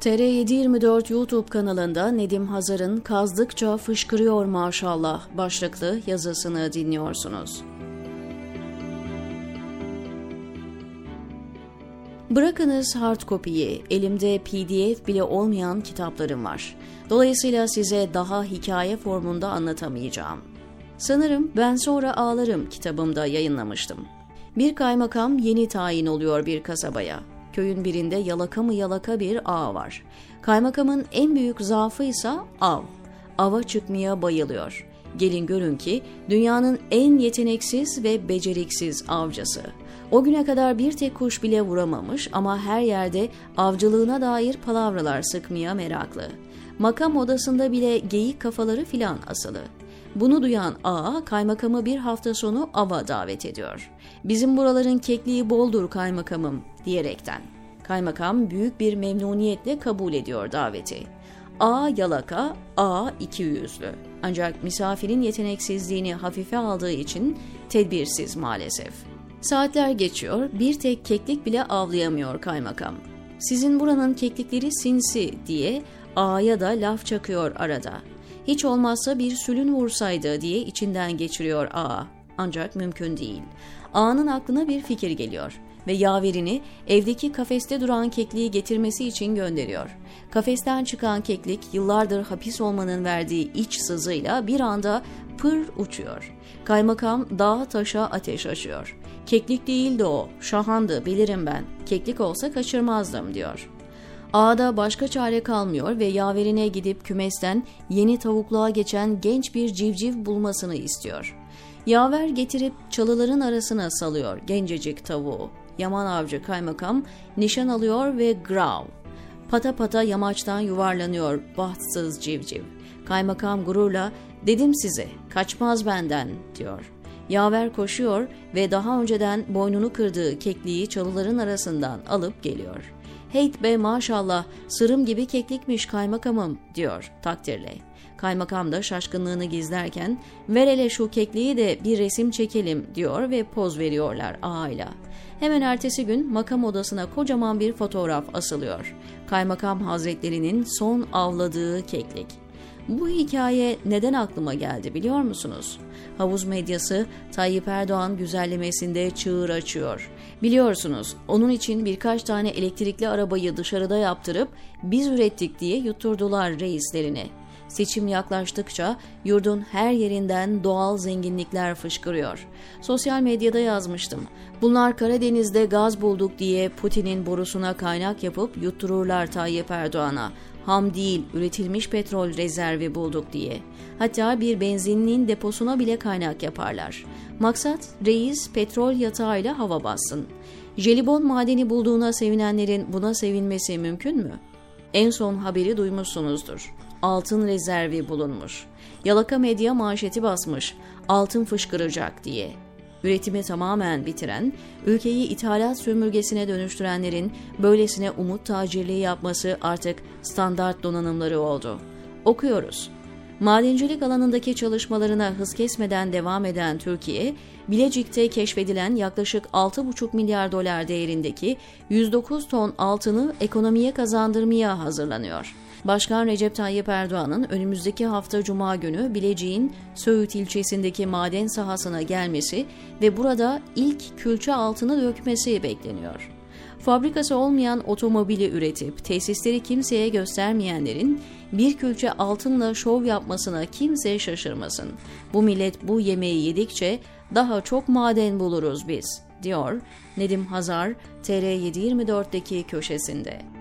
TR724 YouTube kanalında Nedim Hazar'ın Kazdıkça Fışkırıyor Maşallah başlıklı yazısını dinliyorsunuz. Bırakınız hard copy'yi, elimde pdf bile olmayan kitaplarım var. Dolayısıyla size daha hikaye formunda anlatamayacağım. Sanırım Ben Sonra Ağlarım kitabımda yayınlamıştım. Bir kaymakam yeni tayin oluyor bir kasabaya. Köyün birinde yalaka mı yalaka bir ağ var. Kaymakamın en büyük zaafı ise av. Ava çıkmaya bayılıyor. Gelin görün ki dünyanın en yeteneksiz ve beceriksiz avcısı. O güne kadar bir tek kuş bile vuramamış ama her yerde avcılığına dair palavralar sıkmaya meraklı. Makam odasında bile geyik kafaları filan asılı. Bunu duyan ağa kaymakamı bir hafta sonu ava davet ediyor. Bizim buraların kekliği boldur kaymakamım diyerekten. Kaymakam büyük bir memnuniyetle kabul ediyor daveti. A yalaka, A iki yüzlü. Ancak misafirin yeteneksizliğini hafife aldığı için tedbirsiz maalesef. Saatler geçiyor, bir tek keklik bile avlayamıyor kaymakam. Sizin buranın keklikleri sinsi diye A'ya da laf çakıyor arada. Hiç olmazsa bir sülün vursaydı diye içinden geçiriyor A. Ancak mümkün değil. A'nın aklına bir fikir geliyor ve yaverini evdeki kafeste duran kekliği getirmesi için gönderiyor. Kafesten çıkan keklik yıllardır hapis olmanın verdiği iç sızıyla bir anda pır uçuyor. Kaymakam dağa taşa ateş açıyor. Keklik değildi o, şahandı bilirim ben. Keklik olsa kaçırmazdım diyor. Ağda başka çare kalmıyor ve yaverine gidip kümesten yeni tavukluğa geçen genç bir civciv bulmasını istiyor. Yaver getirip çalıların arasına salıyor gencecik tavuğu. Yaman avcı kaymakam nişan alıyor ve grav. Pata pata yamaçtan yuvarlanıyor bahtsız civciv. Kaymakam gururla dedim size kaçmaz benden diyor. Yaver koşuyor ve daha önceden boynunu kırdığı kekliği çalıların arasından alıp geliyor. Heyt be maşallah sırım gibi keklikmiş kaymakamım diyor takdirle. Kaymakam da şaşkınlığını gizlerken ver hele şu kekliği de bir resim çekelim diyor ve poz veriyorlar ağayla. Hemen ertesi gün makam odasına kocaman bir fotoğraf asılıyor. Kaymakam hazretlerinin son avladığı keklik. Bu hikaye neden aklıma geldi biliyor musunuz? Havuz medyası Tayyip Erdoğan güzellemesinde çığır açıyor. Biliyorsunuz onun için birkaç tane elektrikli arabayı dışarıda yaptırıp biz ürettik diye yutturdular reislerini. Seçim yaklaştıkça yurdun her yerinden doğal zenginlikler fışkırıyor. Sosyal medyada yazmıştım. Bunlar Karadeniz'de gaz bulduk diye Putin'in borusuna kaynak yapıp yuttururlar Tayyip Erdoğan'a. Ham değil, üretilmiş petrol rezervi bulduk diye. Hatta bir benzinliğin deposuna bile kaynak yaparlar. Maksat reis petrol yatağıyla hava bassın. Jelibon madeni bulduğuna sevinenlerin buna sevinmesi mümkün mü? En son haberi duymuşsunuzdur altın rezervi bulunmuş. Yalaka medya manşeti basmış, altın fışkıracak diye. Üretimi tamamen bitiren, ülkeyi ithalat sömürgesine dönüştürenlerin böylesine umut tacirliği yapması artık standart donanımları oldu. Okuyoruz. Madencilik alanındaki çalışmalarına hız kesmeden devam eden Türkiye, Bilecik'te keşfedilen yaklaşık 6,5 milyar dolar değerindeki 109 ton altını ekonomiye kazandırmaya hazırlanıyor. Başkan Recep Tayyip Erdoğan'ın önümüzdeki hafta Cuma günü Bilecik'in Söğüt ilçesindeki maden sahasına gelmesi ve burada ilk külçe altını dökmesi bekleniyor. Fabrikası olmayan otomobili üretip tesisleri kimseye göstermeyenlerin bir külçe altınla şov yapmasına kimse şaşırmasın. Bu millet bu yemeği yedikçe daha çok maden buluruz biz, diyor Nedim Hazar TR724'deki köşesinde.